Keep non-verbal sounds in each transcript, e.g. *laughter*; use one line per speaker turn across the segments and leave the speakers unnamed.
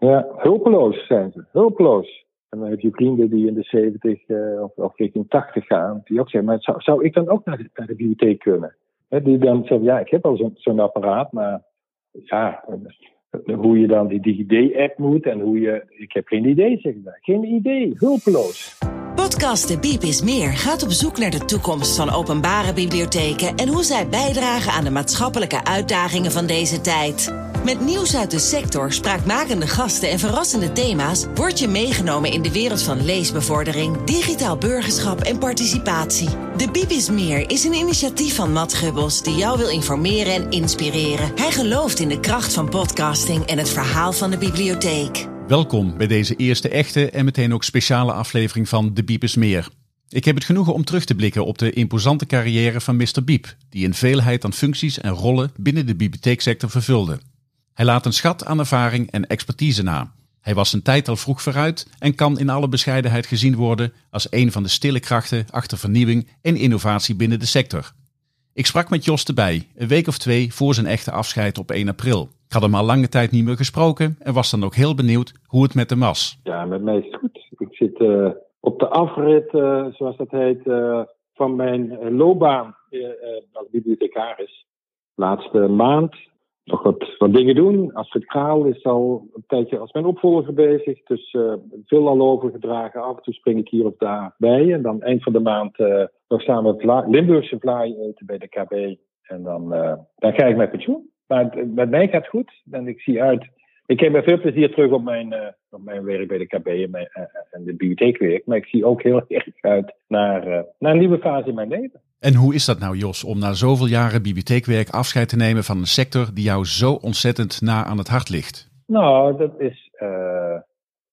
Ja, hulpeloos zijn ze, hulpeloos. En dan heb je vrienden die in de 70 uh, of, of richting 80 gaan, die ook zeggen, maar zou, ik dan ook naar de, naar de bibliotheek kunnen? Die dan zeggen, ja, ik heb al zo'n zo apparaat, maar ja, hoe je dan die DigiD-app moet en hoe je. Ik heb geen idee, zeg ik Geen idee, hulpeloos.
Podcast De Biep is Meer gaat op zoek naar de toekomst van openbare bibliotheken en hoe zij bijdragen aan de maatschappelijke uitdagingen van deze tijd. Met nieuws uit de sector, spraakmakende gasten en verrassende thema's word je meegenomen in de wereld van leesbevordering, digitaal burgerschap en participatie. De Bibis Meer is een initiatief van Matt Gubbels die jou wil informeren en inspireren. Hij gelooft in de kracht van podcasting en het verhaal van de bibliotheek.
Welkom bij deze eerste echte en meteen ook speciale aflevering van De Biep Meer. Ik heb het genoegen om terug te blikken op de imposante carrière van Mr. Biep, die een veelheid aan functies en rollen binnen de bibliotheeksector vervulde. Hij laat een schat aan ervaring en expertise na. Hij was zijn tijd al vroeg vooruit en kan in alle bescheidenheid gezien worden als een van de stille krachten achter vernieuwing en innovatie binnen de sector. Ik sprak met Jos erbij, een week of twee voor zijn echte afscheid op 1 april. Ik had hem al lange tijd niet meer gesproken en was dan ook heel benieuwd hoe het met hem was.
Ja, met mij is het goed. Ik zit uh, op de afrit, uh, zoals dat heet, uh, van mijn loopbaan als bibliothecaris. Laatste maand nog wat, wat dingen doen. Astrid Kraal is al een tijdje als mijn opvolger bezig. Dus uh, veel al overgedragen. Af en toe spring ik hier of daar bij. En dan eind van de maand uh, nog samen het Limburgse vlaai eten bij de KB. En dan, uh, dan ga ik met pensioen. Maar met mij gaat het goed. En ik zie uit ik kijk met veel plezier terug op mijn, uh, op mijn werk bij de KB en, mijn, uh, en de bibliotheekwerk. Maar ik zie ook heel *laughs* erg uit naar, uh, naar een nieuwe fase in mijn leven.
En hoe is dat nou, Jos, om na zoveel jaren bibliotheekwerk afscheid te nemen van een sector die jou zo ontzettend na aan het hart ligt?
Nou, dat is,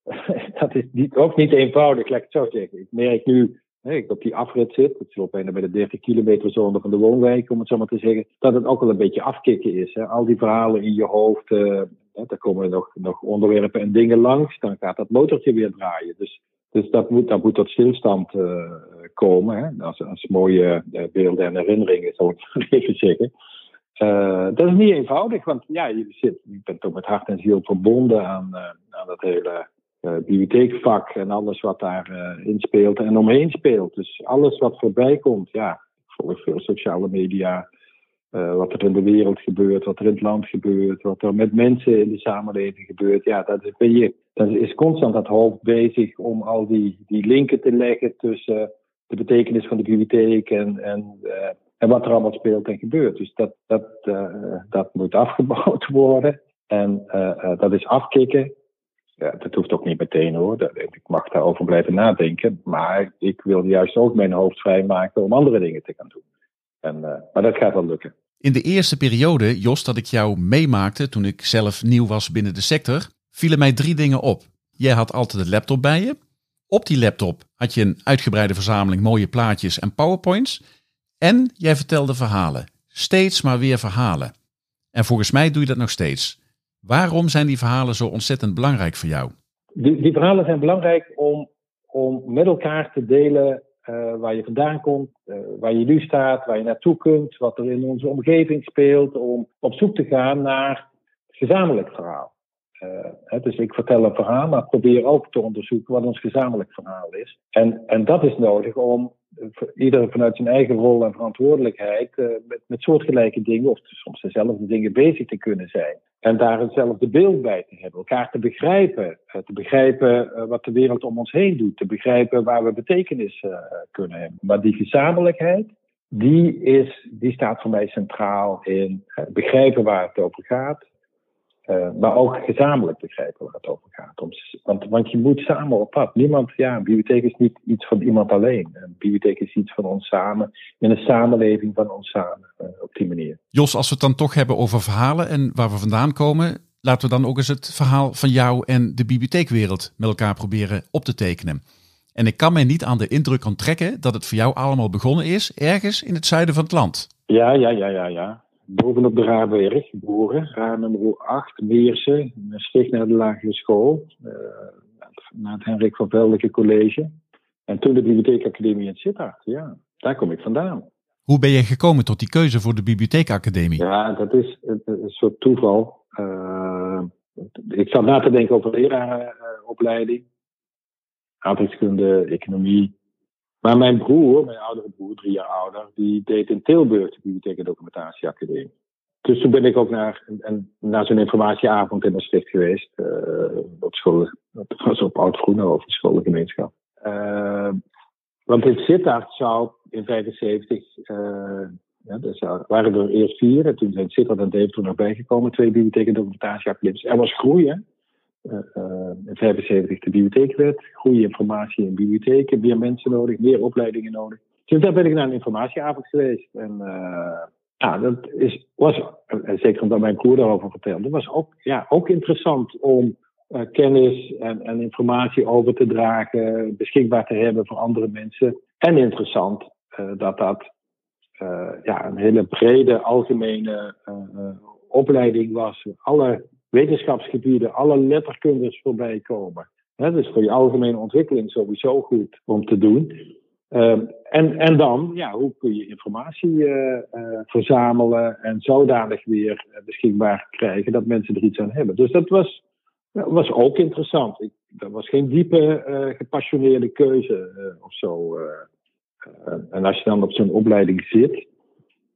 *laughs* dat is niet, ook niet eenvoudig, laat ik het zo zeggen. Ik merk nu ik op die afrit zit, het loopt bijna bij de 30 kilometer zone van de woonwijk, om het zo maar te zeggen, dat het ook wel een beetje afkicken is. Hè. Al die verhalen in je hoofd, uh, daar komen nog, nog onderwerpen en dingen langs, dan gaat dat motortje weer draaien. Dus, dus dat, moet, moet tot stilstand uh, komen. Hè. Als, als mooie uh, beelden en herinneringen, zal ik *laughs* even zeggen. dat is niet eenvoudig, want ja, je, zit, je bent toch met hart en ziel verbonden aan, aan dat hele bibliotheekvak en alles wat daarin speelt en omheen speelt. Dus alles wat voorbij komt, ja, ik volg veel sociale media, uh, wat er in de wereld gebeurt, wat er in het land gebeurt, wat er met mensen in de samenleving gebeurt. Ja, dat is, ben je, dat is constant dat hoofd bezig om al die, die linken te leggen tussen de betekenis van de bibliotheek en, en, en wat er allemaal speelt en gebeurt. Dus dat, dat, dat moet afgebouwd *laughs* worden. En dat is afkicken ja, dat hoeft ook niet meteen hoor. Ik mag daarover blijven nadenken. Maar ik wil juist ook mijn hoofd vrijmaken om andere dingen te gaan doen. En, maar dat gaat wel lukken.
In de eerste periode, Jos, dat ik jou meemaakte toen ik zelf nieuw was binnen de sector, vielen mij drie dingen op. Jij had altijd een laptop bij je. Op die laptop had je een uitgebreide verzameling mooie plaatjes en powerpoints. En jij vertelde verhalen. Steeds maar weer verhalen. En volgens mij doe je dat nog steeds. Waarom zijn die verhalen zo ontzettend belangrijk voor jou?
Die, die verhalen zijn belangrijk om, om met elkaar te delen uh, waar je vandaan komt, uh, waar je nu staat, waar je naartoe kunt, wat er in onze omgeving speelt, om op zoek te gaan naar het gezamenlijk verhaal. Hè, dus ik vertel een verhaal, maar probeer ook te onderzoeken wat ons gezamenlijk verhaal is. En, en dat is nodig om ieder vanuit zijn eigen rol en verantwoordelijkheid uh, met, met soortgelijke dingen, of soms dezelfde dingen bezig te kunnen zijn. En daar hetzelfde beeld bij te hebben, elkaar te begrijpen, uh, te begrijpen uh, wat de wereld om ons heen doet, te begrijpen waar we betekenis kunnen hebben. Maar die gezamenlijkheid, die, is, die staat voor mij centraal in begrijpen waar het over gaat, uh, maar ook gezamenlijk begrijpen waar het over gaat. Om, want, want je moet samen op pad. Niemand, ja, een bibliotheek is niet iets van iemand alleen. Een bibliotheek is iets van ons samen, in een samenleving van ons samen, uh, op die manier.
Jos, als we het dan toch hebben over verhalen en waar we vandaan komen, laten we dan ook eens het verhaal van jou en de bibliotheekwereld met elkaar proberen op te tekenen. En ik kan mij niet aan de indruk onttrekken dat het voor jou allemaal begonnen is ergens in het zuiden van het land.
Ja, ja, ja, ja, ja bovenop de Raarberg geboren, raar nummer 8, Meersen, sticht naar de lagere school, uh, naar het Hendrik van Veldeke College. En toen de Bibliotheekacademie in Sittard, ja, daar kom ik vandaan.
Hoe ben je gekomen tot die keuze voor de Bibliotheekacademie?
Ja, dat is een, een soort toeval. Uh, ik zat na te denken over lerarenopleiding, aardrijkskunde, economie. Maar mijn broer, mijn oudere broer, drie jaar ouder, die deed in Tilburg de Bibliotheek en Documentatieacademie. Dus toen ben ik ook naar, en, naar zo'n informatieavond in Maastricht geweest. Uh, op school, was op oud groenhoven schoolgemeenschap. Uh, want in Sittard zou in 75, uh, ja, dus waren er eerst vier. En toen zijn Sittard en Deventer nog bijgekomen. Twee bibliotheken en documentatieacademies. Er was groei, hè. In 75 de bibliotheekwet. Goede informatie in bibliotheken. Meer mensen nodig, meer opleidingen nodig. Dus daar ben ik naar een informatieavond geweest. En ja, dat is, was, zeker omdat mijn broer daarover vertelde, was ook, ja, ook interessant om kennis en, en, informatie over te dragen, beschikbaar te hebben voor andere mensen. En interessant dat dat uh, ja, een hele brede, algemene opleiding was. Alle wetenschapsgebieden, alle letterkundes voorbij komen. Dat is voor je algemene ontwikkeling sowieso goed om te doen. Uh, en, en dan, ja, hoe kun je informatie uh, uh, verzamelen en zodanig weer beschikbaar krijgen dat mensen er iets aan hebben. Dus dat was, was ook interessant. Ik, dat was geen diepe, gepassioneerde keuze of zo. en als je dan op zo'n opleiding zit,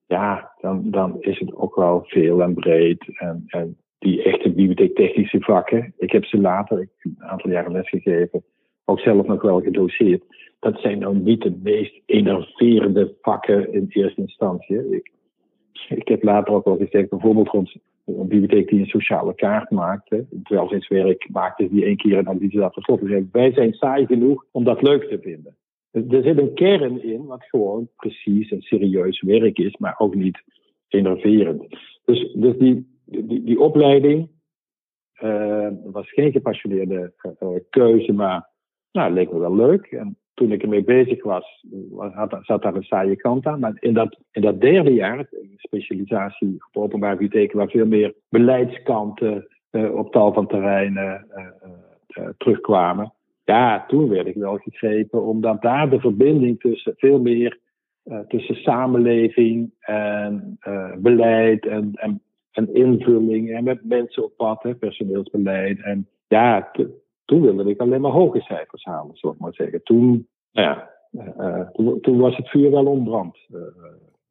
ja, dan, dan is het ook wel veel en breed. En, en die echte bibliotheektechnische vakken, ik heb ze later, een aantal jaren lesgegeven, ook zelf nog wel gedoseerd dat zijn nou niet de meest enerverende vakken in eerste instantie. Ik, ik heb later ook al gezegd, bijvoorbeeld rond een bibliotheek die een sociale kaart maakte. Terwijl werk maakte die één keer en dan die ze dat verstoppen. Wij zijn saai genoeg om dat leuk te vinden. Er zit een kern in wat gewoon precies en serieus werk is, maar ook niet enerverend. Dus, dus die, die, die opleiding uh, was geen gepassioneerde uh, keuze, maar nou, leek me wel leuk. En toen ik ermee bezig was, had, zat daar een saaie kant aan. Maar in dat, in dat derde jaar, specialisatie op openbaar bibliotheken, waar veel meer beleidskanten uh, op tal van terreinen terugkwamen. Ja, toen werd ik wel gegrepen, omdat daar de verbinding tussen veel meer tussen samenleving en beleid en, en, en, invulling en met mensen op pad, hè, personeelsbeleid. En ja, toen wilde ik alleen maar hoge cijfers halen, zal ik maar zeggen. Toen, nou ja, uh, toen, toen, was het vuur wel ontbrand, uh,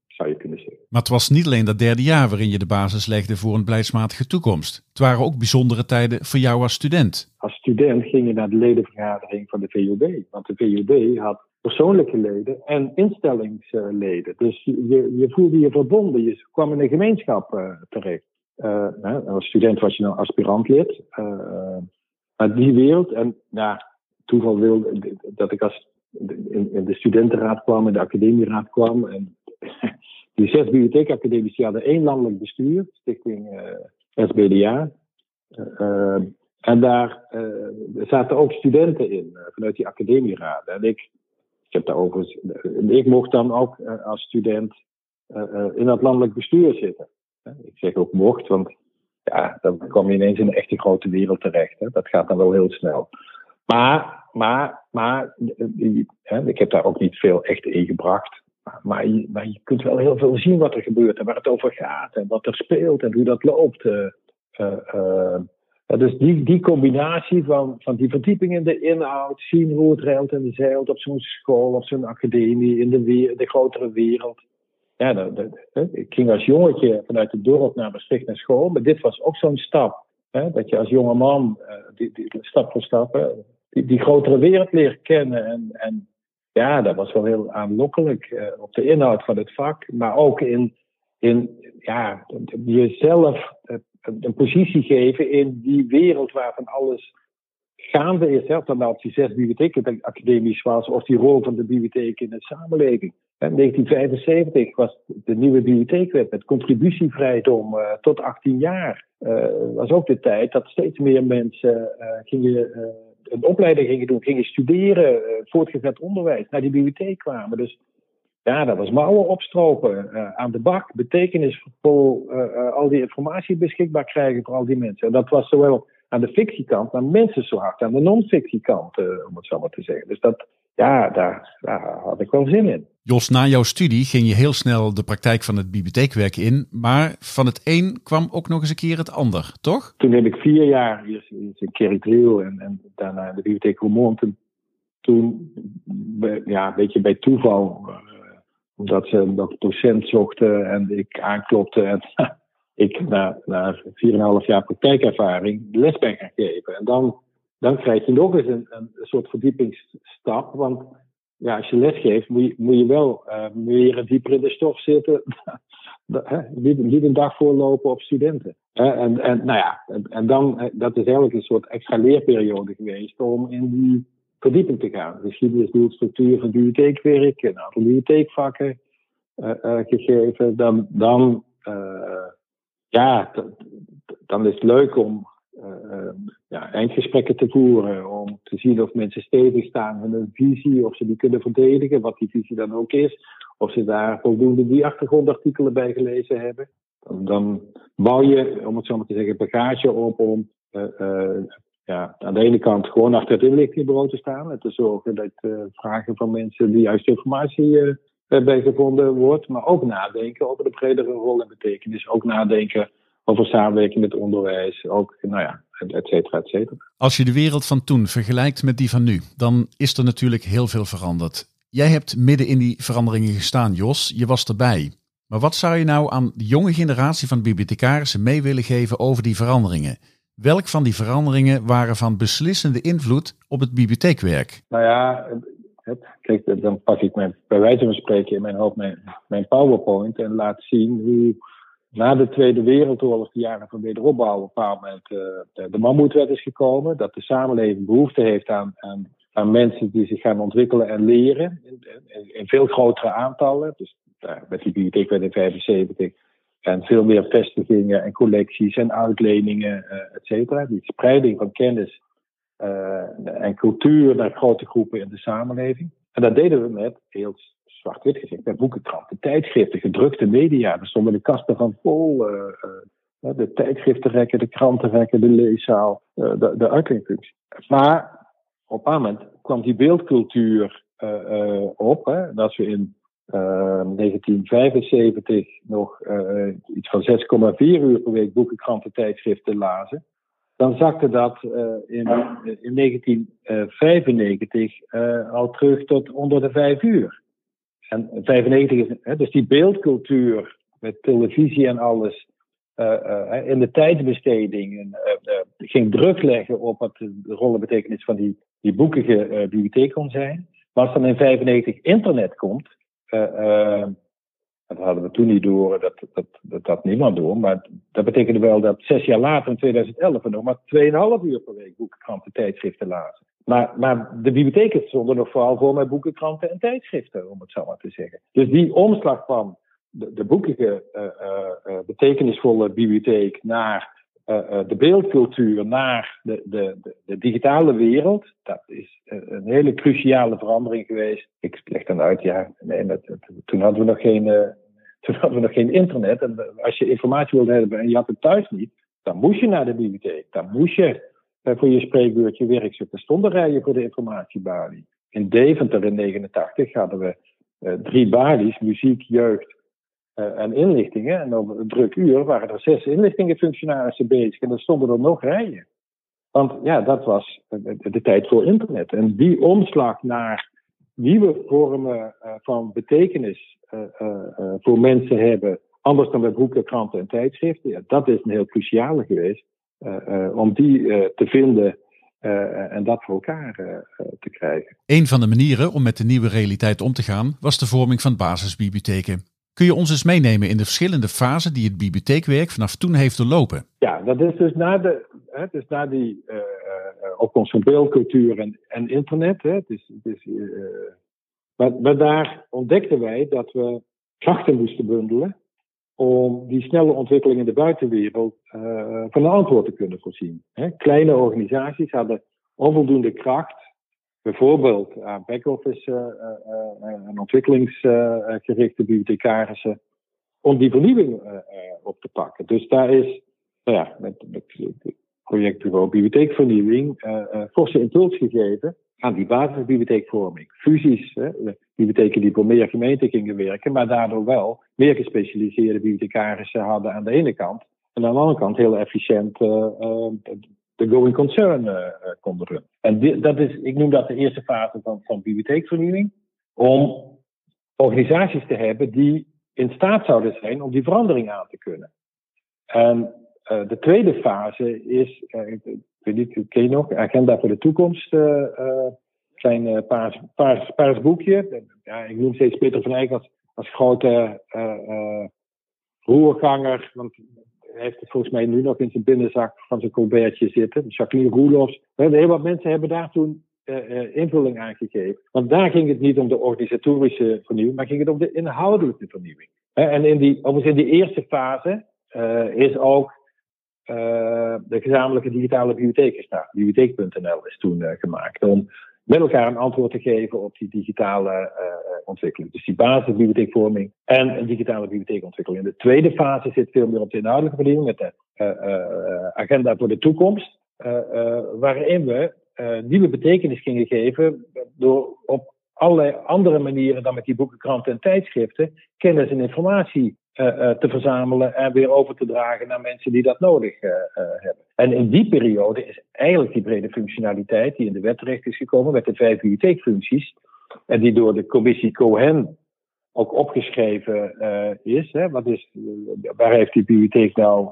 zou je kunnen zeggen.
Maar het was niet alleen dat derde jaar waarin je de basis legde voor een beleidsmatige toekomst. Het waren ook bijzondere tijden voor jou als student.
Als student ging je naar de ledenvergadering van de VUB. Want de VUB had persoonlijke leden en instellingsleden. Dus je, je voelde je verbonden, je kwam in een gemeenschap uh, terecht. Nou, als student was je nou aspirantlid. Maar die wereld, en nou, toeval wilde dat ik als in, de studentenraad kwam, in de academieraad kwam. En *laughs* die zes bibliotheekacademici hadden één landelijk bestuur, stichting eh, SBDA. Eh, en daar zaten ook studenten in, vanuit die academieraad. En ik, ik heb daarover, ik mocht dan ook als student in dat landelijk bestuur zitten. Ik zeg ook mocht, want ja, dan kom je ineens in een echte grote wereld terecht. Hè. Dat gaat dan wel heel snel. Maar, maar, maar ik heb daar ook niet veel echt in gebracht. Maar je, maar je kunt wel heel veel zien wat er gebeurt en waar het over gaat en wat er speelt en hoe dat loopt. Uh, uh, dus die, die combinatie van, van die verdieping in de inhoud, zien hoe het ruilt en zeilt op zo'n school of zo'n academie, in de, de grotere wereld ja, ik ging als jongetje vanuit het dorp naar Maastricht naar school. Maar dit was ook zo'n stap. Hè, dat je als jonge man, uh, die, die, stap voor stap, die, die, grotere wereld leert kennen. En, en ja, dat was wel heel aanlokkelijk uh, op de inhoud van het vak. Maar ook in, in ja, jezelf een positie geven in die wereld waarvan alles gaande is. Hè, dan die zes bibliotheken academisch was, of die rol van de bibliotheek in de samenleving. In 1975 was de nieuwe bibliotheekwet met contributievrijdom uh, tot 18 jaar. Uh, was ook de tijd dat steeds meer mensen uh, gingen, een opleiding gingen doen, gingen studeren, voortgezet onderwijs, naar die bibliotheek kwamen. Dus ja, dat was mouwen opstropen aan de bak, betekenisvol al die informatie beschikbaar krijgen voor al die mensen. En dat was zowel aan de fictiekant, maar mensen zo hard aan de non-fictiekant, om het zo maar te zeggen. Dus dat, ja, daar, daar had ik wel zin in.
Jos, na jouw studie ging je heel snel de praktijk van het bibliotheekwerk in, maar van het een kwam ook nog eens een keer het ander, toch?
Toen heb ik vier jaar eerst in Kerry en, en daarna in de bibliotheek Roermond. Toen, ja, een beetje bij toeval, omdat ze nog docent zochten en ik aanklopte en *laughs* ik na, na 4,5 jaar praktijkervaring les ben gaan geven. En dan, dan krijg je nog eens een, een soort verdiepingsstap, want ja, als je les geeft, moet je, moet je wel uh, meer dieper in de stof zitten. *laughs* niet, niet, een dag voorlopen op studenten. en, en, nou ja, en, dan, dat is eigenlijk een soort extra leerperiode geweest om in die verdieping te gaan. Geschiedenis, doelstructuur van bibliotheekwerk, een aantal bibliotheekvakken uh, uh, gegeven. Dan, dan ja, dan is het leuk om ja, eindgesprekken te voeren. Om te zien of mensen stevig staan met een visie, of ze die kunnen verdedigen, wat die visie dan ook is. Of ze daar voldoende die achtergrondartikelen bij gelezen hebben. Dan, dan bouw je, om het zo maar te zeggen, bagage op om ja, aan de ene kant gewoon achter het inlichtingbureau te staan. En te zorgen dat vragen van mensen die juiste informatie bij gevonden wordt. Maar ook nadenken over de bredere rol en betekenis. Ook nadenken over samenwerking met onderwijs, ook, nou ja, et cetera, et cetera.
Als je de wereld van toen vergelijkt met die van nu, dan is er natuurlijk heel veel veranderd. Jij hebt midden in die veranderingen gestaan, Jos. Je was erbij. Maar wat zou je nou aan de jonge generatie van bibliothecarissen mee willen geven over die veranderingen? Welk van die veranderingen waren van beslissende invloed op het bibliotheekwerk?
Nou ja, dan pak ik mijn, bij wijze van spreken in mijn hoofd mijn, mijn PowerPoint en laat zien hoe na de Tweede Wereldoorlog, de jaren van wederopbouw, op een bepaald moment uh, de, mammoetwet is gekomen. Dat de samenleving behoefte heeft aan, aan, mensen die zich gaan ontwikkelen en leren. In, in, veel grotere aantallen. Dus met die bibliotheekwet in 75. En veel meer vestigingen en collecties en uitleningen, uh, et cetera. Die spreiding van kennis en cultuur naar grote groepen in de samenleving. En dat deden we met heel zwart-wit gezegd, met boekenkranten, tijdschriften, gedrukte media. Er stonden de kasten van vol. Uh, de tijdschriftenrekken, de krantenrekken, de leeszaal, de, de uitleenfunctie. Maar op een moment kwam die beeldcultuur op. Hè, dat we in 1975 nog iets van 6,4 uur per week boekenkranten, tijdschriften lazen. Dan zakte dat in, in 1995 al terug tot onder de 5 uur. En 95 is, hè, dus die beeldcultuur met televisie en alles, uh, uh, in de tijdsbesteding uh, ging druk leggen op wat de rol en betekenis van die, die boekige bibliotheek kon zijn. Maar als dan in 95 internet komt, dat hadden we toen niet door, dat dat, dat niemand door, maar dat betekende wel dat zes jaar later, in 2011, we nog maar 2,5 uur per week boekenkranten tijdschriften lazen. Maar, maar de bibliotheken stonden nog vooral voor met boeken, kranten en tijdschriften, om het zo maar te zeggen. Dus die omslag van de, de boekige, uh, betekenisvolle bibliotheek naar de beeldcultuur, naar de, de, de, digitale wereld, dat is een hele cruciale verandering geweest. Ik leg dan uit, ja, nee, dat, toen hadden we nog geen. toen hadden we nog geen internet. En als je informatie wilde hebben en je had het thuis niet, dan moest je naar de bibliotheek. Dan moest je voor je spreekbeurtje werk zitten. Stonden rijen voor de informatiebalie. In Deventer in 89 hadden we drie balies, muziek, jeugd en inlichtingen. En over een druk uur waren er zes inlichtingenfunctionarissen bezig. En er stonden er nog rijen. Want ja, dat was de, tijd voor internet. En die omslag naar nieuwe vormen uh, van betekenis voor mensen hebben, anders dan bij boeken, kranten en tijdschriften, ja, dat is een heel cruciale geweest. Eh, eh, om die eh, te vinden en dat voor elkaar te krijgen.
Een van de manieren om met de nieuwe realiteit om te gaan was de vorming van basisbibliotheken. Kun je ons eens meenemen in de verschillende fasen die het bibliotheekwerk vanaf toen heeft doorlopen?
Ja, dat is dus na, de, hè, dus na die uh, opkomst van beeldcultuur en, internet. Hè, dus, dus, uh, maar, daar ontdekten wij dat we krachten moesten bundelen om die snelle ontwikkeling in de buitenwereld uh, van antwoord te kunnen voorzien. Hè? Kleine organisaties hadden onvoldoende kracht, bijvoorbeeld aan back-office uh, uh, en ontwikkelingsgerichte bibliothecarissen, om die vernieuwing op te pakken. Dus daar is, nou ja, met, met projectbureau Bibliotheekvernieuwing forse impuls gegeven aan die basisbibliotheekvorming. Fusies, hè, bibliotheken die voor meer gemeenten gingen werken, maar daardoor wel meer gespecialiseerde bibliothecarissen hadden aan de ene kant. En aan de andere kant heel efficiënt de going concern uh, konden runnen. En dat is, ik noem dat de eerste fase van, van bibliotheekvernieuwing. Om organisaties te hebben die in staat zouden zijn om die verandering aan te kunnen. En uh, de tweede fase is, ik weet niet, ken je nog, Agenda voor de Toekomst, klein paars, paars, paars boekje. Ja, ik noem steeds Peter van Eyck als, grote roerganger, heeft het volgens mij nu nog in zijn binnenzak van zijn colbertje zitten. Jacqueline Roelofs. Heel wat mensen hebben daar toen uh, invulling aan gegeven. Want daar ging het niet om de organisatorische vernieuwing, maar ging het om de inhoudelijke vernieuwing. en in die, overigens in die eerste fase uh, is ook de gezamenlijke digitale bibliotheek gestaan. Bibliotheek.nl is toen gemaakt om met elkaar een antwoord te geven op die digitale uh, ontwikkeling. Dus die basisbibliotheekvorming en een digitale bibliotheekontwikkeling. In de tweede fase zit veel meer op de inhoudelijke vernieuwing met de uh, agenda voor de toekomst, waarin we nieuwe betekenis gingen geven door op allerlei andere manieren dan met die boeken, kranten en tijdschriften kennis en informatie te verzamelen en weer over te dragen naar mensen die dat nodig uh, hebben. En in die periode is eigenlijk die brede functionaliteit die in de wet terecht is gekomen met de vijf bibliotheekfuncties en die door de commissie Cohen ook opgeschreven is. Hè, wat is waar heeft die bibliotheek nou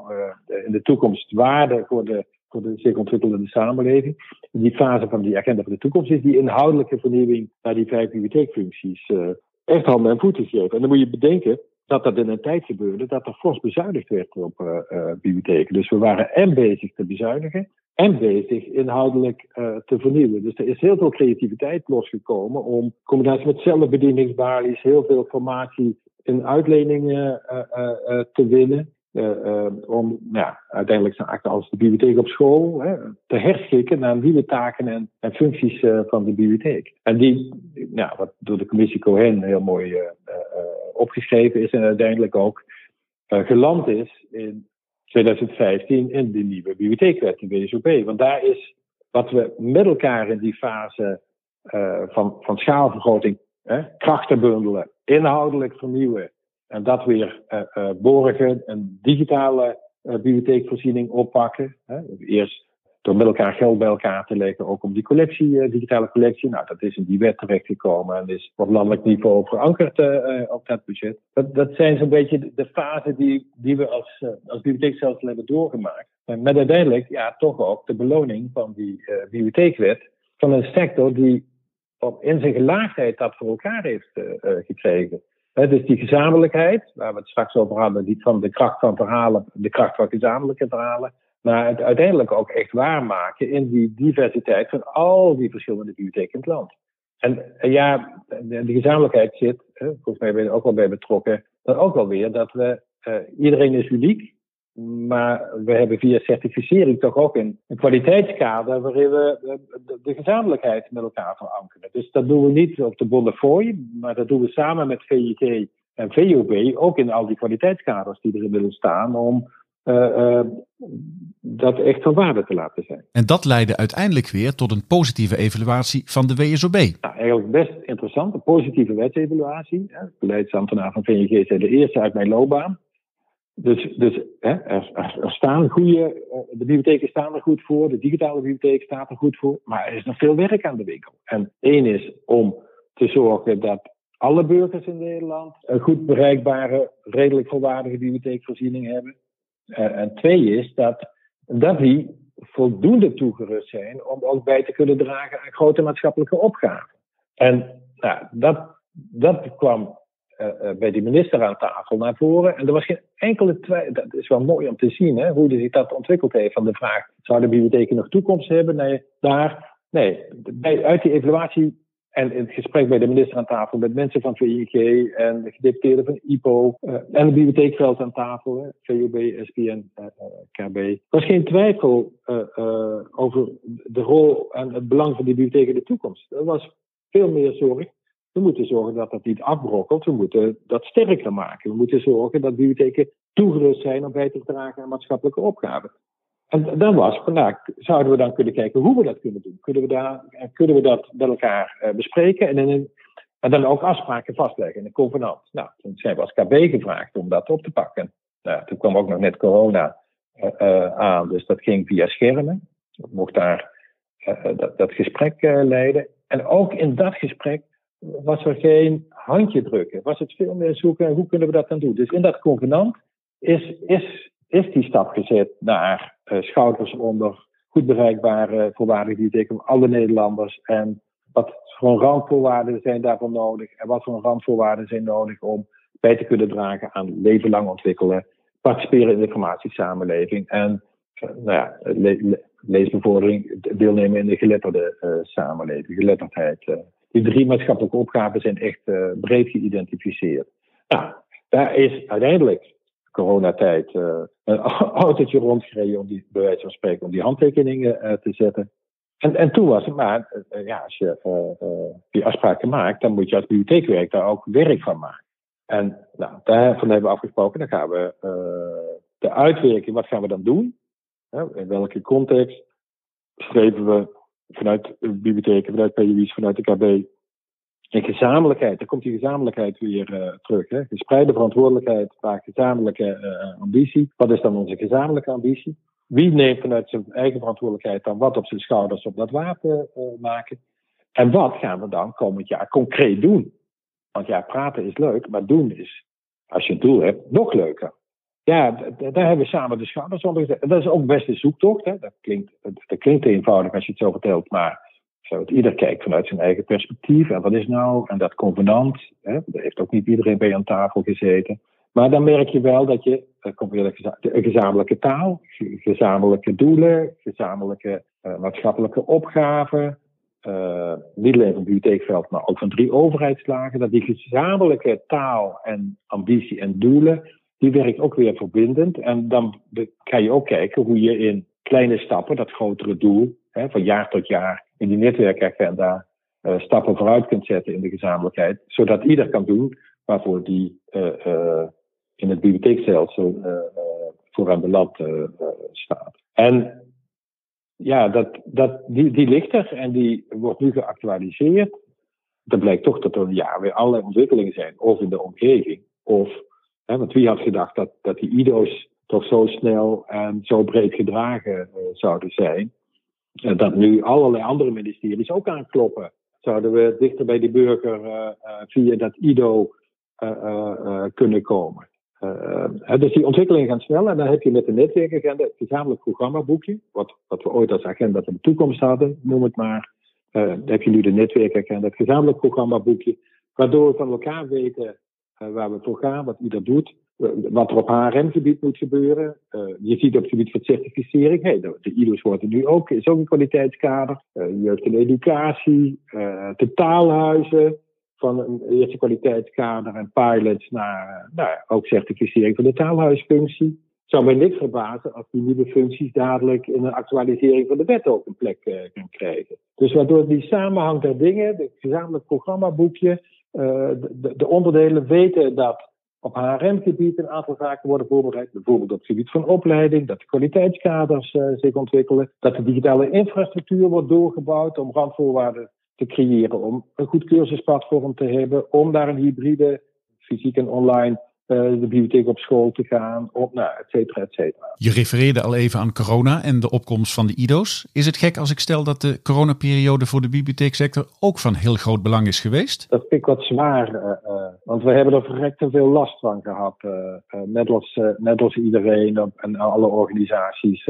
in de toekomst waarde voor de, voor de zich ontwikkelende samenleving? die fase van die agenda voor de toekomst is die inhoudelijke vernieuwing naar die vijf bibliotheekfuncties echt handen en voeten geven. En dan moet je bedenken dat dat in een tijd gebeurde dat er fors bezuinigd werd op uh, uh, bibliotheken. Dus we waren en bezig te bezuinigen en bezig inhoudelijk uh, te vernieuwen. Dus er is heel veel creativiteit losgekomen om combinatie met zelfbedieningsbalies, heel veel formatie in uitleningen te winnen. Om ja, uiteindelijk als de bibliotheek op school hè, te herschikken naar nieuwe taken en, en functies van de bibliotheek. En die, wat door de commissie Cohen heel mooi opgeschreven is en uiteindelijk ook geland is in 2015 in de nieuwe bibliotheekwet, de WSOP. Want daar is wat we met elkaar in die fase van, van schaalvergroting, hè, krachten bundelen, inhoudelijk vernieuwen en dat weer uh, borgen, een digitale bibliotheekvoorziening oppakken. Hè. Eerst door met elkaar geld bij elkaar te leggen, ook om die collectie, digitale collectie. Nou, dat is in die wet terechtgekomen en is op landelijk niveau verankerd op dat budget. Dat, dat zijn zo'n beetje de, de fasen die, die we als, uh, als bibliotheekstelsel hebben doorgemaakt. met uiteindelijk, ja, toch ook de beloning van die bibliotheekwet van een sector die op, in zijn gelaagdheid dat voor elkaar heeft gekregen. Dus die gezamenlijkheid, waar we het straks over hadden, die van de kracht van verhalen, de kracht van gezamenlijke verhalen maar het uiteindelijk ook echt waarmaken in die diversiteit van al die verschillende bibliotheken in het land. En, ja, de, gezamenlijkheid zit, volgens mij ben je er ook wel bij betrokken, dan ook wel weer dat we, uh, iedereen is uniek, maar we hebben via certificering toch ook een, een kwaliteitskader waarin we de, de, gezamenlijkheid met elkaar verankeren. Dus dat doen we niet op de Bonnefoy, maar dat doen we samen met VIG en VOB, ook in al die kwaliteitskaders die er inmiddels staan, om uh, dat echt van waarde te laten zijn.
En dat leidde uiteindelijk weer tot een positieve evaluatie van de WSOB.
Nou, eigenlijk best interessant, een positieve wetsevaluatie. De beleidsambtenaar van VNG zei de eerste uit mijn loopbaan. Dus, dus hè, er, er, staan goede, eh, de bibliotheken staan er goed voor, de digitale bibliotheek staat er goed voor, maar er is nog veel werk aan de winkel. En één is om te zorgen dat alle burgers in Nederland een goed bereikbare, redelijk volwaardige bibliotheekvoorziening hebben. Uh, en twee is dat, dat die voldoende toegerust zijn om ook bij te kunnen dragen aan grote maatschappelijke opgaven. En nou, dat, dat kwam uh, bij de minister aan tafel naar voren. En er was geen enkele twijfel. Dat is wel mooi om te zien, hè, hoe zich dat ontwikkeld heeft. Van de vraag: zouden bibliotheken nog toekomst hebben? Nee, daar. Nee, bij, uit die evaluatie en het gesprek bij de minister aan tafel met mensen van VIG en de gedeputeerden van IPO uh, en de bibliotheekveld aan tafel, hè, VOB, SPN, KB. Er was geen twijfel over de rol en het belang van die bibliotheek in de toekomst. Er was veel meer zorg. We moeten zorgen dat dat niet afbrokkelt. We moeten dat sterker maken. We moeten zorgen dat bibliotheken toegerust zijn om bij te dragen aan maatschappelijke opgaven. En dan was vandaag, zouden we dan kunnen kijken hoe we dat kunnen doen? Kunnen we, daar, kunnen we dat met elkaar bespreken en, dan ook afspraken vastleggen in een convenant? Nou, toen zijn we als KB gevraagd om dat op te pakken. Nou, toen kwam ook nog net corona aan, dus dat ging via schermen. Ik mocht daar dat, dat, gesprek leiden. En ook in dat gesprek was er geen handje drukken. Was het veel meer zoeken, hoe kunnen we dat dan doen? Dus in dat convenant is, is, is die stap gezet naar uh, schouders onder, goed bereikbare voorwaarden die betekenen alle Nederlanders. En wat voor randvoorwaarden zijn daarvoor nodig en wat voor randvoorwaarden zijn nodig om bij te kunnen dragen aan leven lang ontwikkelen, participeren in de informatiesamenleving en uh, nou ja, le leesbevordering, deelnemen in de geletterde uh, samenleving, geletterdheid die drie maatschappelijke opgaven zijn echt uh, breed geïdentificeerd. Nou, daar is uiteindelijk coronatijd uh, een autootje rondgereden om die, bij wijze van spreken, om die handtekeningen uh, te zetten. En, en toen was het maar, ja, als je die afspraken maakt, dan moet je als bibliotheekwerk daar ook werk van maken. En nou, daarvan hebben we afgesproken, dan gaan we de uitwerking, wat gaan we dan doen? in welke context streven we vanuit bibliotheken, vanuit PUI's, vanuit de KB. En gezamenlijkheid, daar komt die gezamenlijkheid weer uh, terug. Hè? Gespreide verantwoordelijkheid, maar gezamenlijke uh, ambitie. Wat is dan onze gezamenlijke ambitie? Wie neemt vanuit zijn eigen verantwoordelijkheid dan wat op zijn schouders op dat wapen uh, maken? En wat gaan we dan komend jaar concreet doen? Want ja, praten is leuk, maar doen is, als je een doel hebt, nog leuker. Ja, daar hebben we samen de schouders onder gezet. Dat is ook best een zoektocht. Hè? Dat, klinkt, dat klinkt eenvoudig als je het zo vertelt, maar zo, het ieder kijkt vanuit zijn eigen perspectief. En wat is nou? En dat convenant, hè? daar heeft ook niet iedereen bij aan tafel gezeten. Maar dan merk je wel dat je, er komt weer een gezamenlijke taal, gezamenlijke doelen, gezamenlijke uh, maatschappelijke opgaven. Uh, niet alleen van bibliotheekveld, maar ook van drie overheidslagen. Dat die gezamenlijke taal en ambitie en doelen die werkt ook weer verbindend. En dan kan je ook kijken hoe je in kleine stappen dat grotere doel, hè, van jaar tot jaar, in die netwerkagenda uh, stappen vooruit kunt zetten in de gezamenlijkheid. Zodat ieder kan doen waarvoor die uh, uh, in het bibliotheekstelsel voor aan de land staat. En ja, dat, dat, die, die ligt er en die wordt nu geactualiseerd. Dan blijkt toch dat er ja, weer allerlei ontwikkelingen zijn, of in de omgeving, of want wie had gedacht dat, dat die IDO's toch zo snel en zo breed gedragen uh, zouden zijn. Dat nu allerlei andere ministeries ook aankloppen. Zouden we dichter bij de burger uh, via dat IDO kunnen komen. dus die ontwikkelingen gaan snel. En dan heb je met de netwerkagenda het gezamenlijk programmaboekje. Wat, wat we ooit als agenda van de toekomst hadden, noem het maar. dan heb je nu de netwerkagenda, het gezamenlijk programmaboekje. Waardoor we van elkaar weten waar we voor gaan, wat ieder doet, uh, wat er op HRM-gebied moet gebeuren. Uh, je ziet op het gebied van certificering, hey, de, ILO's worden nu ook, is ook een kwaliteitskader. jeugd en educatie, de taalhuizen van een eerste kwaliteitskader en pilots naar nou, ook certificering van de taalhuisfunctie. Zou mij niks verbazen als die nieuwe functies dadelijk in een actualisering van de wet ook een plek uh, gaan krijgen. Dus waardoor die samenhang der dingen, het gezamenlijk programmaboekje, de, de, onderdelen weten dat op HRM-gebied een aantal zaken worden voorbereid. Bijvoorbeeld op het gebied van opleiding, dat de kwaliteitskaders uh, zich ontwikkelen, dat de digitale infrastructuur wordt doorgebouwd om randvoorwaarden te creëren, om een goed cursusplatform te hebben, om daar een hybride, fysiek en online, de bibliotheek op school te gaan, op, nou, et cetera, et cetera.
Je refereerde al even aan corona en de opkomst van de IDO's. Is het gek als ik stel dat de coronaperiode voor de bibliotheeksector ook van heel groot belang is geweest?
Dat vind ik wat zwaar, uh, uh, want we hebben er verrekt te veel last van gehad. net, als, net als iedereen en alle organisaties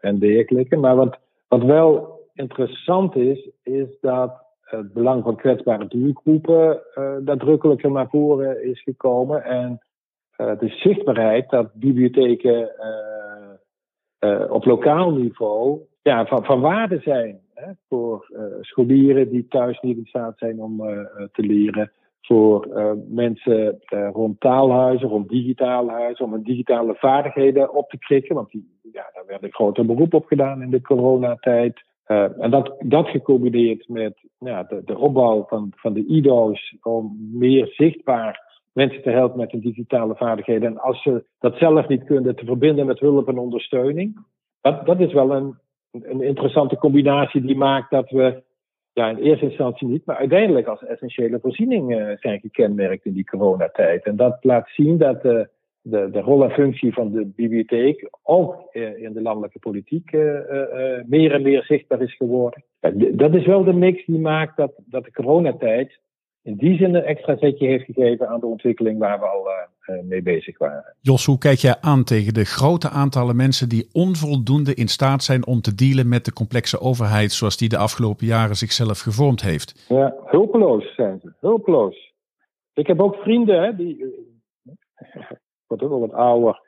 en dergelijke. Maar wat, wat wel interessant is, is dat het belang van kwetsbare doelgroepen uh, nadrukkelijker naar voren is gekomen. En uh, de zichtbaarheid dat bibliotheken op lokaal niveau ja, van, van waarde zijn hè, voor scholieren die thuis niet in staat zijn om te leren. Voor mensen rond taalhuizen, rond digitale huizen, om hun digitale vaardigheden op te krikken. Want die, ja, daar werd een groter beroep op gedaan in de coronatijd. Uh, en dat, dat gecombineerd met ja, de, de opbouw van, van de IDO's om meer zichtbaar mensen te helpen met hun digitale vaardigheden. En als ze dat zelf niet kunnen, te verbinden met hulp en ondersteuning. dat, dat is wel een, een interessante combinatie die maakt dat we ja, in eerste instantie niet, maar uiteindelijk als essentiële voorziening zijn gekenmerkt in die coronatijd. En dat laat zien dat de, de, de rol en functie van de bibliotheek ook in de landelijke politiek meer en meer zichtbaar is geworden. Dat is wel de mix die maakt dat, dat de coronatijd in die zin een extra zetje heeft gegeven aan de ontwikkeling waar we al uh, mee bezig waren.
Jos, hoe kijk jij aan tegen de grote aantallen mensen die onvoldoende in staat zijn om te dealen met de complexe overheid zoals die de afgelopen jaren zichzelf gevormd heeft?
Ja, hulpeloos zijn ze, hulpeloos. Ik heb ook vrienden, hè, die. Ik word ook wel wat ouder.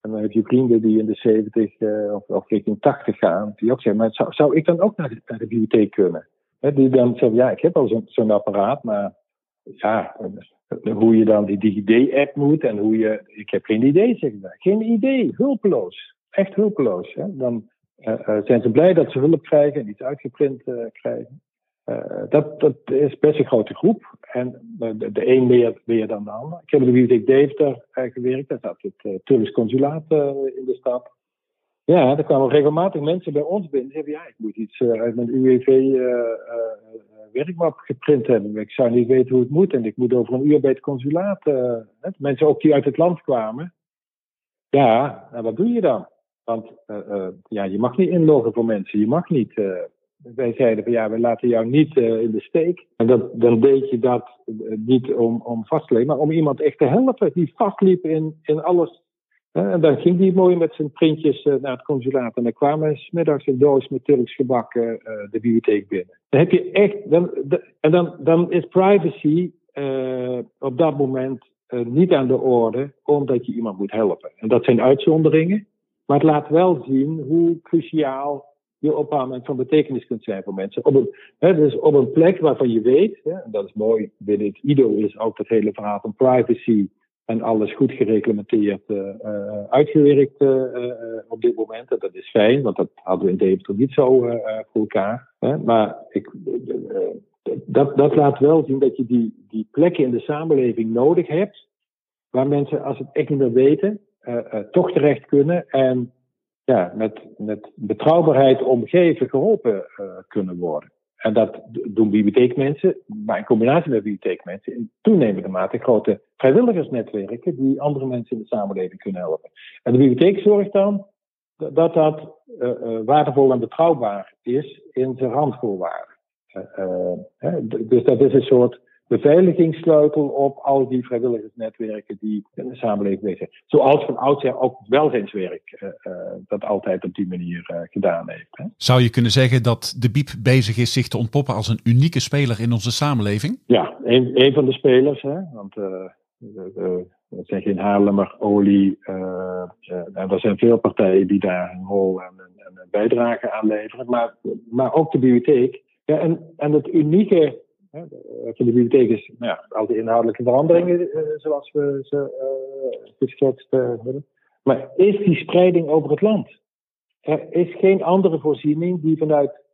En dan heb je vrienden die in de 70 uh, of, of richting 80 gaan, die ook zeggen: maar zou, zou ik dan ook naar de, naar de bibliotheek kunnen? die dan zeggen, ja, ik heb al zo'n apparaat, maar ja, hoe je dan die DigiD-app moet en hoe je, ik heb geen idee, zeg ik Geen idee, hulpeloos. Echt hulpeloos. Hè? Dan uh, zijn ze blij dat ze hulp krijgen en iets uitgeprint krijgen. Uh, dat, dat is best een grote groep. En de, de een meer, dan de ander. Ik heb in de bibliotheek Deventer gewerkt. Daar zat het Turks consulaat in de stad. Ja, er kwamen regelmatig mensen bij ons binnen. Zeiden, ja, ik moet iets uit mijn UWV uh, uh, werkmap geprint hebben. Ik zou niet weten hoe het moet. En ik moet over een uur bij het consulaat. mensen ook die uit het land kwamen. Ja, wat doe je dan? Want ja, je mag niet inloggen voor mensen. Je mag niet. Wij zeiden van ja, we laten jou niet in de steek. En dat, dan deed je dat niet om, om vast te leggen, maar om iemand echt te helpen. Die vastliep in, in alles en dan ging hij mooi met zijn printjes eh, naar het consulaat. En dan kwamen smiddags een doos met Turks gebak de bibliotheek binnen. Dan heb je echt. Dan, en dan, dan is privacy op dat moment niet aan de orde, omdat je iemand moet helpen. En dat zijn uitzonderingen. Maar het laat wel zien hoe cruciaal je op een moment van betekenis kunt zijn voor mensen. Op een, hè, dus op een plek waarvan je weet, hè, en dat is mooi binnen het IDO, is ook het hele verhaal van privacy en alles goed gereglementeerd uh, uitgewerkt uh, op dit moment. En dat is fijn, want dat hadden we in Deventer niet zo voor elkaar. Hè? Maar ik, dat, dat laat wel zien dat je die, die plekken in de samenleving nodig hebt, waar mensen, als het echt niet meer weten, toch terecht kunnen en ja, met, met betrouwbaarheid omgeven geholpen kunnen worden. En dat doen bibliotheekmensen, maar in combinatie met bibliotheekmensen in toenemende mate grote vrijwilligersnetwerken die andere mensen in de samenleving kunnen helpen. En de bibliotheek zorgt dan dat dat uh, waardevol en betrouwbaar is in zijn randvoorwaarden. Dus dat is een soort beveiligingssleutel op al die vrijwilligersnetwerken die in de samenleving bezig zijn. Zoals van oudsher ook welzijnswerk uh, uh, dat altijd op die manier uh, gedaan heeft. Hè.
Zou je kunnen zeggen dat de BIEB bezig is zich te ontpoppen als een unieke speler in onze samenleving?
Ja, een, een van de spelers. Hè, want het zijn geen Haarlemmer, olie. en er zijn veel partijen die daar een rol en, en een bijdrage aan leveren. Maar, maar ook de bibliotheek. Ja, en, en het unieke van de bibliotheek is nou ja, al die inhoudelijke veranderingen uh, zoals we ze uh, geschetst hebben. Maar is die spreiding over het land? Er is geen andere voorziening die vanuit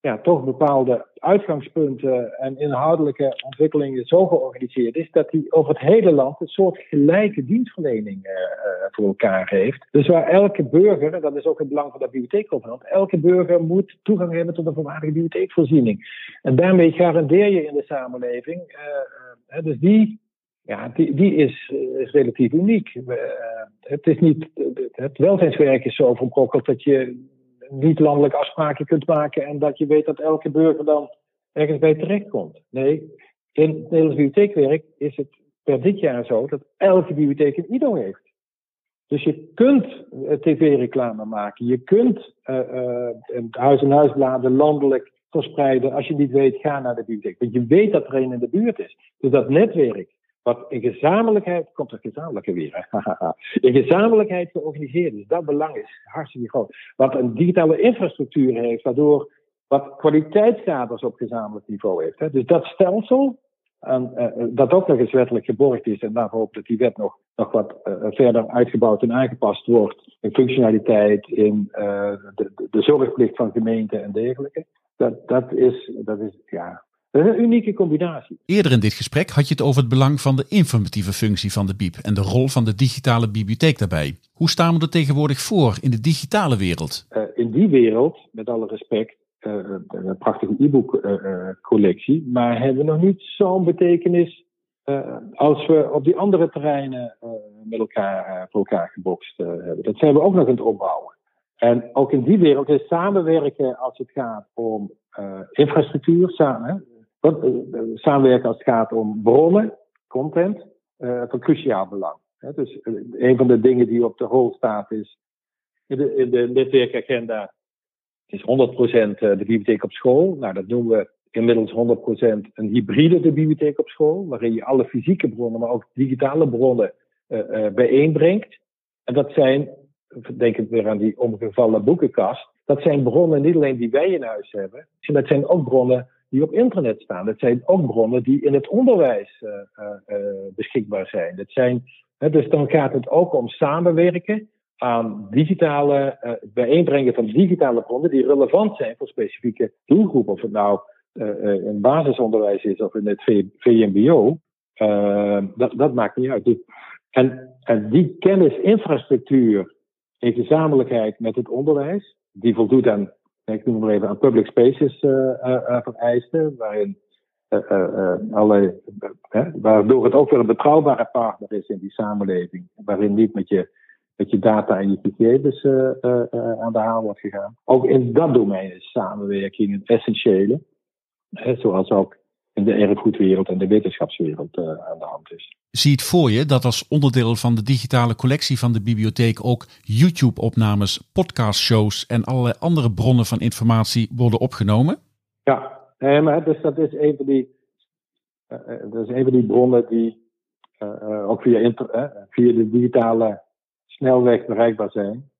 ja, toch bepaalde uitgangspunten en inhoudelijke ontwikkelingen zo georganiseerd is dat hij over het hele land een soort gelijke dienstverlening uh, voor elkaar heeft. Dus waar elke burger, en dat is ook het belang van de bibliotheekconvenant, elke burger moet toegang hebben tot een volwaardige bibliotheekvoorziening. En daarmee garandeer je in de samenleving, uh, dus die ja, die, die is, is relatief uniek. Het, is niet, het welzijnswerk is zo verbrokkeld dat je niet landelijke afspraken kunt maken en dat je weet dat elke burger dan ergens bij terechtkomt. Nee, in het Nederlands bibliotheekwerk is het per dit jaar zo dat elke bibliotheek een IDO heeft. Dus je kunt uh, tv-reclame maken, je kunt uh, uh, huis-en-huisbladen landelijk verspreiden. Als je niet weet, ga naar de bibliotheek. Want je weet dat er een in de buurt is. Dus dat netwerk wat in gezamenlijkheid, komt er gezamenlijke weer, in gezamenlijkheid georganiseerd is. Dat belang is hartstikke groot. Wat een digitale infrastructuur heeft, waardoor wat kwaliteitskaders op gezamenlijk niveau heeft. Hè. Dus dat stelsel, en, uh, dat ook nog eens wettelijk geborgd is, en daar hoop dat die wet nog, nog wat uh, verder uitgebouwd en aangepast wordt, in functionaliteit, in de, de, zorgplicht van gemeenten en dergelijke. Dat, dat, is, dat is, ja, Dat is een unieke combinatie.
Eerder in dit gesprek had je het over het belang van de informatieve functie van de BIEB en de rol van de digitale bibliotheek daarbij. Hoe staan we er tegenwoordig voor in de digitale wereld?
Uh, in die wereld, met alle respect, uh, een prachtige e-book collectie, maar hebben we nog niet zo'n betekenis als we op die andere terreinen met elkaar voor elkaar gebokst hebben. Dat zijn we ook nog aan het opbouwen. En ook in die wereld is samenwerken als het gaat om infrastructuur, samen, samenwerken als het gaat om bronnen, content, uh, van cruciaal belang. Dus een van de dingen die op de rol staat is in de, in de netwerkagenda is 100% de bibliotheek op school. Nou, dat noemen we inmiddels 100% een hybride de bibliotheek op school, waarin je alle fysieke bronnen, maar ook digitale bronnen bijeenbrengt. En dat zijn, denk ik weer aan die omgevallen boekenkast, dat zijn bronnen niet alleen die wij in huis hebben, maar het zijn ook bronnen die op internet staan. Dat zijn ook bronnen die in het onderwijs uh, uh, beschikbaar zijn. Dat zijn dus dan gaat het ook om samenwerken aan digitale, bijeenbrengen van digitale bronnen die relevant zijn voor specifieke doelgroepen. Of het nou in basisonderwijs is of in het VMBO, dat, dat maakt niet uit. En, en die kennisinfrastructuur in gezamenlijkheid met het onderwijs, die voldoet aan ik noem maar even aan public spaces uh, uh, vereisten, waarin alle, waardoor het ook weer een betrouwbare partner is in die samenleving, waarin niet met je, met je data en je gegevens aan de haal wordt gegaan. Ook in dat domein is samenwerking een essentiële, zoals ook in de erfgoedwereld en de wetenschapswereld aan de hand is.
Zie het voor je dat als onderdeel van de digitale collectie van de bibliotheek ook YouTube-opnames, podcastshows en allerlei andere bronnen van informatie worden opgenomen?
Ja, maar dus dat is een van die, uh, dat is een van die bronnen die uh, ook via, inter, via de digitale snelweg bereikbaar zijn.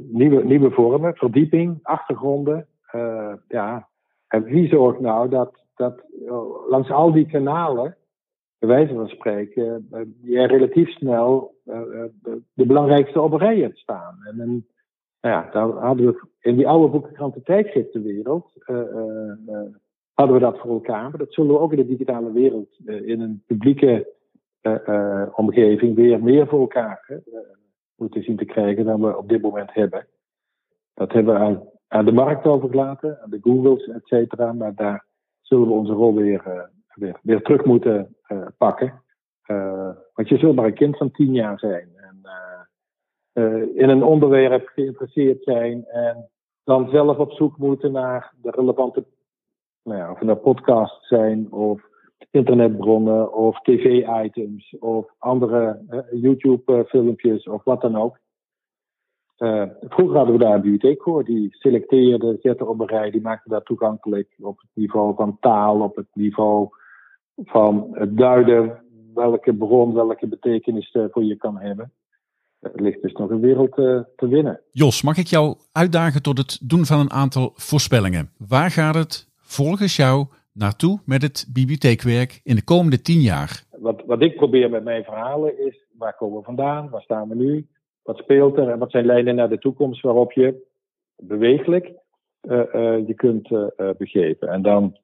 nieuwe, nieuwe vormen, verdieping, achtergronden. ja, en wie zorgt nou dat, dat langs al die kanalen, bij wijze van spreken, je relatief snel uh, de, de, belangrijkste op rijen staan. En, en nou ja, daar hadden we in die oude boekenkranten tijdschriftenwereld, hadden we dat voor elkaar. Maar dat zullen we ook in de digitale wereld, in een publieke omgeving, weer meer voor elkaar moeten zien te krijgen dan we op dit moment hebben. Dat hebben we aan aan de markt overgelaten, aan de Googles, et cetera. Maar daar zullen we onze rol weer, uh, weer, weer, terug moeten uh, pakken. Uh, want je zult maar een kind van tien jaar zijn. En in een onderwerp geïnteresseerd zijn. En dan zelf op zoek moeten naar de relevante, nou ja, of nou podcasts zijn of internetbronnen of tv-items of andere YouTube-filmpjes of wat dan ook. Uh, vroeger hadden we daar een bibliotheek voor. Die selecteerde, zette op een rij, die maakte dat toegankelijk op het niveau van taal, op het niveau van het duiden welke bron, welke betekenis uh, voor je kan hebben. Er ligt dus nog een wereld uh, te winnen.
Jos, mag ik jou uitdagen tot het doen van een aantal voorspellingen? Waar gaat het volgens jou naartoe met het bibliotheekwerk in de komende tien jaar?
Wat, wat ik probeer met mijn verhalen is, waar komen we vandaan? Waar staan we nu? Wat speelt er en wat zijn lijnen naar de toekomst waarop je bewegelijk uh, uh, je kunt uh, begeven. En dan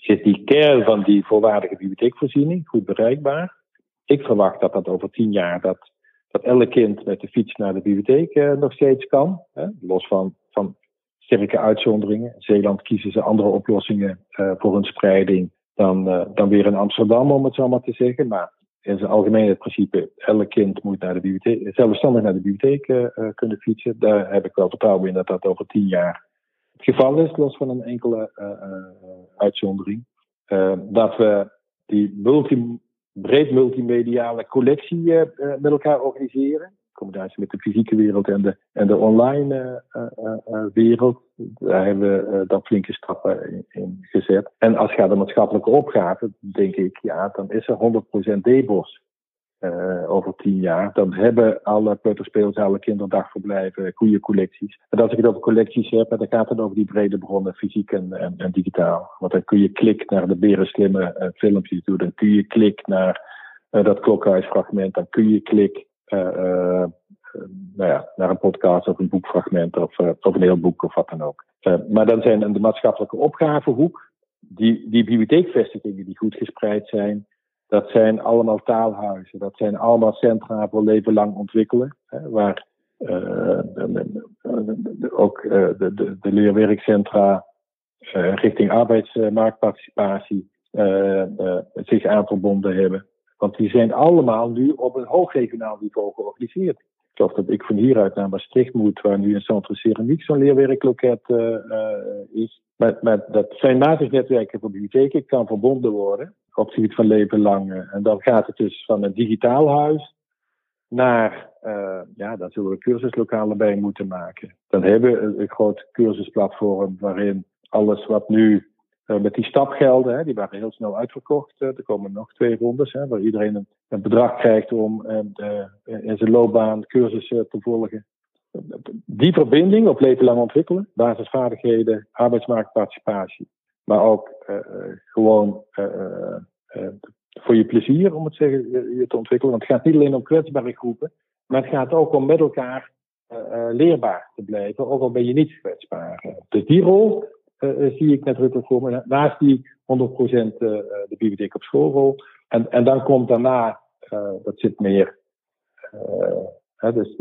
is die kern van die volwaardige bibliotheekvoorziening goed bereikbaar. Ik verwacht dat dat over tien jaar dat, dat elk kind met de fiets naar de bibliotheek nog steeds kan. Hè? Los van, van sterke uitzonderingen. In Zeeland kiezen ze andere oplossingen voor hun spreiding dan, dan weer in Amsterdam, om het zo maar te zeggen. Maar in zijn algemeen het principe, elk kind moet naar de bibliotheek, zelfstandig naar de bibliotheek uh, kunnen fietsen. Daar heb ik wel vertrouwen in dat dat over tien jaar het geval is, los van een enkele uh, uitzondering. dat we die multi, breed multimediale collectie met elkaar organiseren combinatie met de fysieke wereld en de, en de online uh, uh, wereld. Daar hebben we dan flinke stappen in, gezet. En als je gaat de maatschappelijke opgave, denk ik, ja, dan is er 100% DBOS. over tien jaar, dan hebben alle peuterspeelzalen, kinderdagverblijven, collecties. En als ik het over collecties heb, dan gaat het over die brede bronnen, fysiek en, en, en digitaal. Want dan kun je klik naar de berenslimme uh, filmpjes doen, dan kun je klik naar dat klokhuisfragment, dan kun je klik nou ja, naar een podcast of een boekfragment of, of een heel boek of wat dan ook. maar dan zijn de maatschappelijke opgavenhoek, die, die bibliotheekvestigingen die goed gespreid zijn, dat zijn allemaal taalhuizen. Dat zijn allemaal centra voor leven lang ontwikkelen. Hè, waar ook de, de, de, leerwerkcentra richting arbeidsmarktparticipatie zich aan verbonden hebben. Want die zijn allemaal nu op een hoogregionaal niveau georganiseerd. Ik geloof dat ik van hieruit naar Maastricht moet, waar nu een Centre Ceramiek zo'n leerwerkloket is. Maar, maar dat zijn netwerken voor bibliotheken kan verbonden worden op het gebied van leven lang. En dan gaat het dus van een digitaal huis naar, uh, ja, dan zullen we cursuslokalen bij moeten maken. Dan hebben we een, groot cursusplatform waarin alles wat nu uh, met die stapgelden, hè, die waren heel snel uitverkocht. Uh, er komen nog twee rondes, hè, waar iedereen een, een bedrag krijgt om in zijn loopbaan cursussen te volgen. Die verbinding op leven lang ontwikkelen, basisvaardigheden, arbeidsmarktparticipatie, maar ook gewoon voor je plezier, om het zeggen, je te ontwikkelen. Want het gaat niet alleen om kwetsbare groepen, maar het gaat ook om met elkaar leerbaar te blijven, ook al ben je niet kwetsbaar. Dus die rol zie ik net voor me. Naast die 100% de bibliotheek op schoolrol. En, en dan komt daarna, dat zit meer, dus,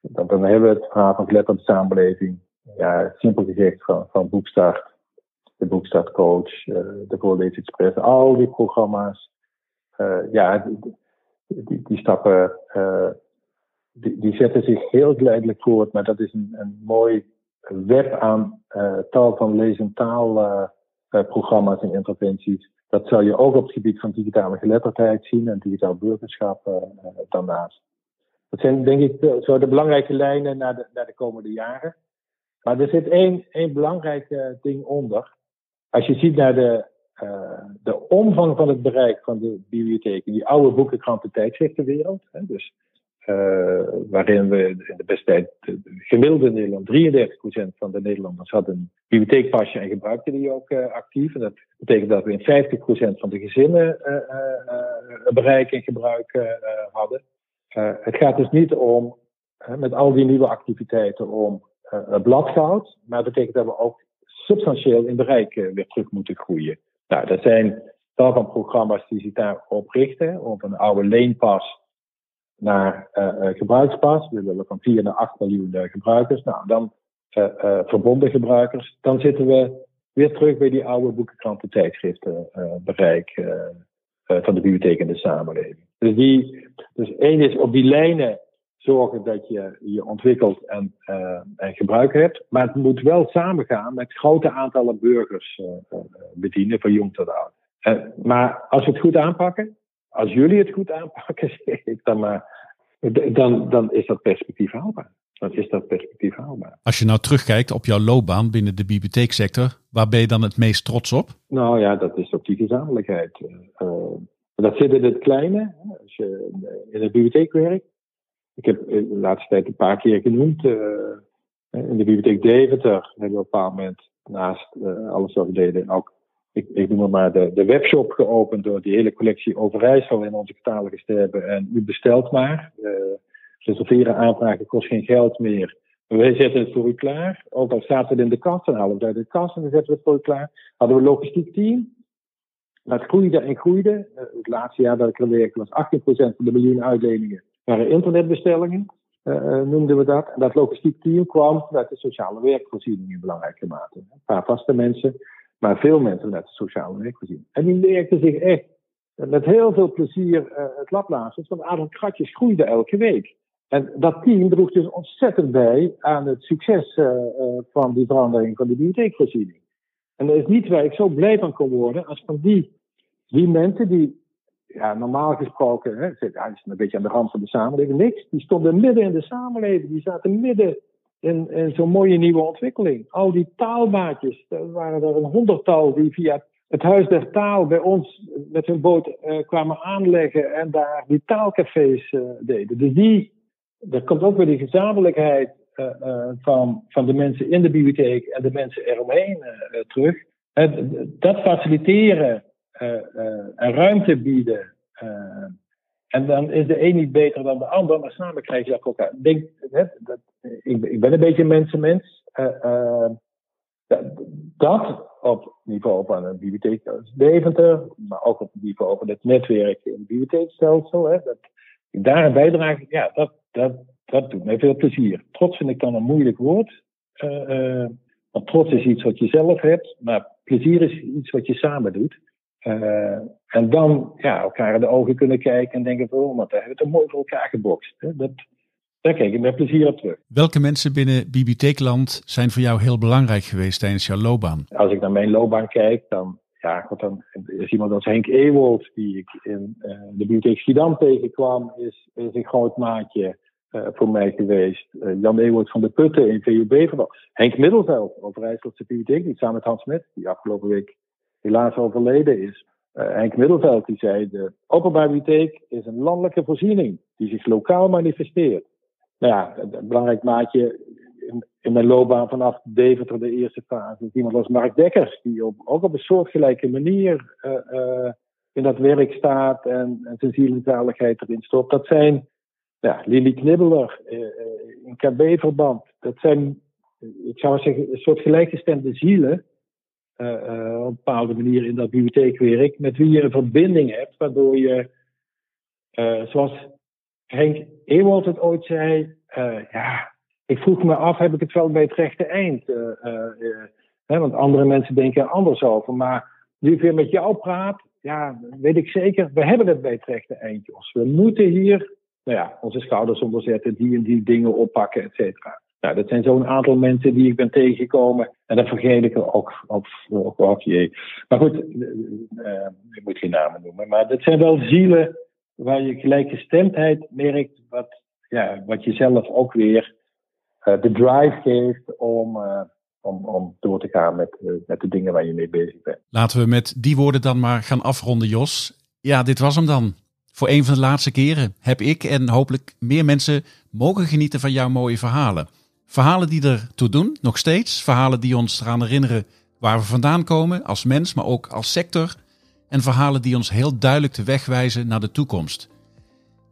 dan, dan hebben we het verhaal van geletterde samenleving. Ja, simpel gezegd van, van boekstart de Boekstartcoach, de Voorlees Express, al die programma's. Ja, die, die, stappen, die, die, zetten zich heel geleidelijk voort, maar dat is een, een mooi web aan tal van lees- en taalprogramma's en interventies. Dat zal je ook op het gebied van digitale geletterdheid zien en digitaal burgerschap daarnaast. Dat zijn denk ik zo de belangrijke lijnen naar de, naar de komende jaren. Maar er zit één, één belangrijk ding onder. Als je ziet naar de, uh, de omvang van het bereik van de bibliotheken, die oude boekenkranten tijdschriftenwereld, hè, dus uh, waarin we in de beste tijd, de gemiddelde Nederland, 33% van de Nederlanders hadden een bibliotheekpasje en gebruikten die ook uh, actief. En dat betekent dat we in 50% van de gezinnen bereik en gebruik hadden. het gaat dus niet om, met al die nieuwe activiteiten, om bladgoud, maar het betekent dat we ook substantieel in bereik eh, weer terug moeten groeien. Nou, dat zijn tal van programma's die zich daarop richten, op een oude leenpas naar uh, gebruikspas. We willen van 4 naar 8 miljoen uh, gebruikers. Nou, dan verbonden gebruikers. Dan zitten we weer terug bij die oude boekenkranten tijdschriften bereik van de bibliotheek en de samenleving. Dus, die, dus één is op die lijnen zorgen dat je je ontwikkelt en, uh, en gebruik hebt. Maar het moet wel samengaan met grote aantallen burgers bedienen, van jong tot oud. maar als we het goed aanpakken, als jullie het goed aanpakken, *laughs* zeg ik dan maar, dan, dan is dat perspectief haalbaar. Dan is dat perspectief haalbaar.
Als je nou terugkijkt op jouw loopbaan binnen de bibliotheeksector, waar ben je dan het meest trots op?
Nou ja, dat is op die gezamenlijkheid. dat zit in het kleine. Als je in de bibliotheek werkt, ik heb de laatste tijd een paar keer genoemd. Uh, in de bibliotheek Deventer hebben we op een bepaald moment naast uh, alles wat we deden ook, ik, ik noem het maar, de, de webshop geopend door die hele collectie Overijssel in onze catalogus te hebben. En u bestelt maar. Uh, reserveren aanvragen kost geen geld meer. Wij zetten het voor u klaar. Ook al staat het in de kast, dan halen we het uit de kast en dan zetten we het voor u klaar. Hadden we een logistiek team. Dat groeide en groeide. het laatste jaar dat ik er werkte was 18% van de miljoen uitleningen waren internetbestellingen, uh, noemden we dat. En dat logistiek team kwam met de sociale werkvoorziening in belangrijke mate. Een paar vaste mensen, maar veel mensen met sociale werkvoorziening. En die leerden zich echt met heel veel plezier uh, het laplazen, want aantal kratjes groeide elke week. En dat team droeg dus ontzettend bij aan het succes uh, van die verandering van de bibliotheekvoorziening. En dat is niet waar ik zo blij van kon worden als van die, die mensen die ja, normaal gesproken, hè, is een beetje aan de rand van de samenleving, niks. Die stonden midden in de samenleving, die zaten midden in, in zo'n mooie nieuwe ontwikkeling. Al die taalbaatjes, er waren er een honderdtal die via het Huis der Taal bij ons met hun boot uh, kwamen aanleggen en daar die taalcafés uh, deden. Dus die, dat komt ook weer die gezamenlijkheid uh, van, van de mensen in de bibliotheek en de mensen eromheen terug. dat faciliteren uh, ruimte bieden, En dan is de een niet beter dan de ander, maar samen krijg je dat elkaar. Denk, dat, ik, ik, ben een beetje een mensenmens. Uh, dat op niveau van een bibliotheek als Deventer, maar ook op niveau van het netwerk in het bibliotheekstelsel. Hè, dat, daar een bijdrage, ja, dat, dat, dat doet mij veel plezier. Trots vind ik dan een moeilijk woord. Uh, want trots is iets wat je zelf hebt, maar plezier is iets wat je samen doet. Uh, en dan ja, elkaar in de ogen kunnen kijken en denken: oh, wat hebben we het mooi voor elkaar gebokst. Hè? Dat, daar kijk ik met plezier op terug.
Welke mensen binnen Bibliotheekland zijn voor jou heel belangrijk geweest tijdens jouw loopbaan?
Als ik naar mijn loopbaan kijk, dan, ja, dan is iemand als Henk Ewold, die ik in uh, de bibliotheek Schiedam tegenkwam, is, is een groot maatje. Uh, voor mij geweest. Uh, Jan Ewout van de Putten in VUB. Henk Middelveld, Overijsselse Bibliotheek, die samen met Hans Smit, die afgelopen week helaas overleden is. Uh, Henk Middelveld die zei: De openbare bibliotheek is een landelijke voorziening die zich lokaal manifesteert. Nou ja, een belangrijk maatje in, mijn loopbaan vanaf Deventer, de eerste fase, is iemand als Mark Dekkers, die op, ook op een soortgelijke manier uh, in dat werk staat en, en zijn zielenzaligheid erin stopt. Dat zijn ja, Lily Knibbeler in KB-verband. Dat zijn, ik zou zeggen, een soort gelijkgestemde zielen op een bepaalde manier in dat bibliotheekwerk, met wie je een verbinding hebt, waardoor je, uh, zoals Henk Ewald het ooit zei, ja, ik vroeg me af, heb ik het wel bij het rechte eind? Hè, want andere mensen denken er anders over, maar nu ik weer met jou praat, ja, weet ik zeker, we hebben het bij het rechte eind. We moeten hier nou ja, onze schouders onderzetten, die en die dingen oppakken, et cetera. Nou, dat zijn zo'n aantal mensen die ik ben tegengekomen. En dan vergeet ik ook, ook, ook je. Maar goed, uh, ik moet geen namen noemen. Maar dat zijn wel zielen waar je gelijkgestemdheid merkt. Wat, ja, wat je zelf ook weer uh, de drive geeft om, om, om door te gaan met, met de dingen waar je mee bezig bent.
Laten we met die woorden dan maar gaan afronden, Jos. Ja, dit was hem dan. Voor een van de laatste keren heb ik en hopelijk meer mensen mogen genieten van jouw mooie verhalen. Verhalen die er toe doen, nog steeds. Verhalen die ons eraan herinneren waar we vandaan komen als mens, maar ook als sector. En verhalen die ons heel duidelijk de weg wijzen naar de toekomst.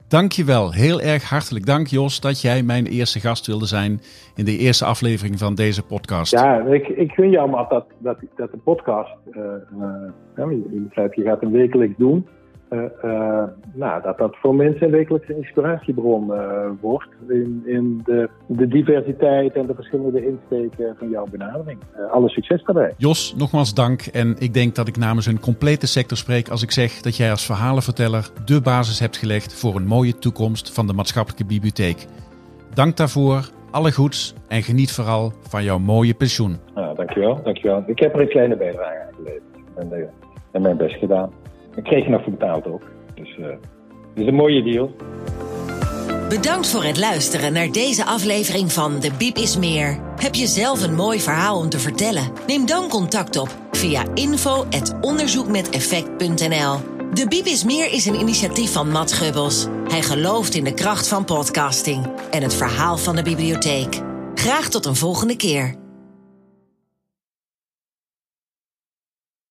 Dankjewel, heel erg hartelijk dank Jos dat jij mijn eerste gast wilde zijn in de eerste aflevering van deze podcast.
Ja, ik, ik gun jou maar dat, dat, dat de podcast, uh, uh, je, je gaat hem wekelijks doen. Uh, uh, nou, dat dat voor mensen een inspiratiebron uh, wordt in, in de, de, diversiteit en de verschillende insteken van jouw benadering. alle succes daarbij.
Jos, nogmaals dank. En ik denk dat ik namens een complete sector spreek als ik zeg dat jij als verhalenverteller de basis hebt gelegd voor een mooie toekomst van de maatschappelijke bibliotheek. Dank daarvoor, alle goeds en geniet vooral van jouw mooie pensioen.
Nou, dankjewel, dankjewel. Ik heb er een kleine bijdrage aan geleverd en, en mijn best gedaan. Ik kreeg je nog voor betaald ook. Dus uh, het is een mooie deal.
Bedankt voor het luisteren naar deze aflevering van De Biep is Meer. Heb je zelf een mooi verhaal om te vertellen? Neem dan contact op via info.onderzoekmeteffect.nl De Biep is Meer is een initiatief van Matt Gubbels. Hij gelooft in de kracht van podcasting en het verhaal van de bibliotheek. Graag tot een volgende keer.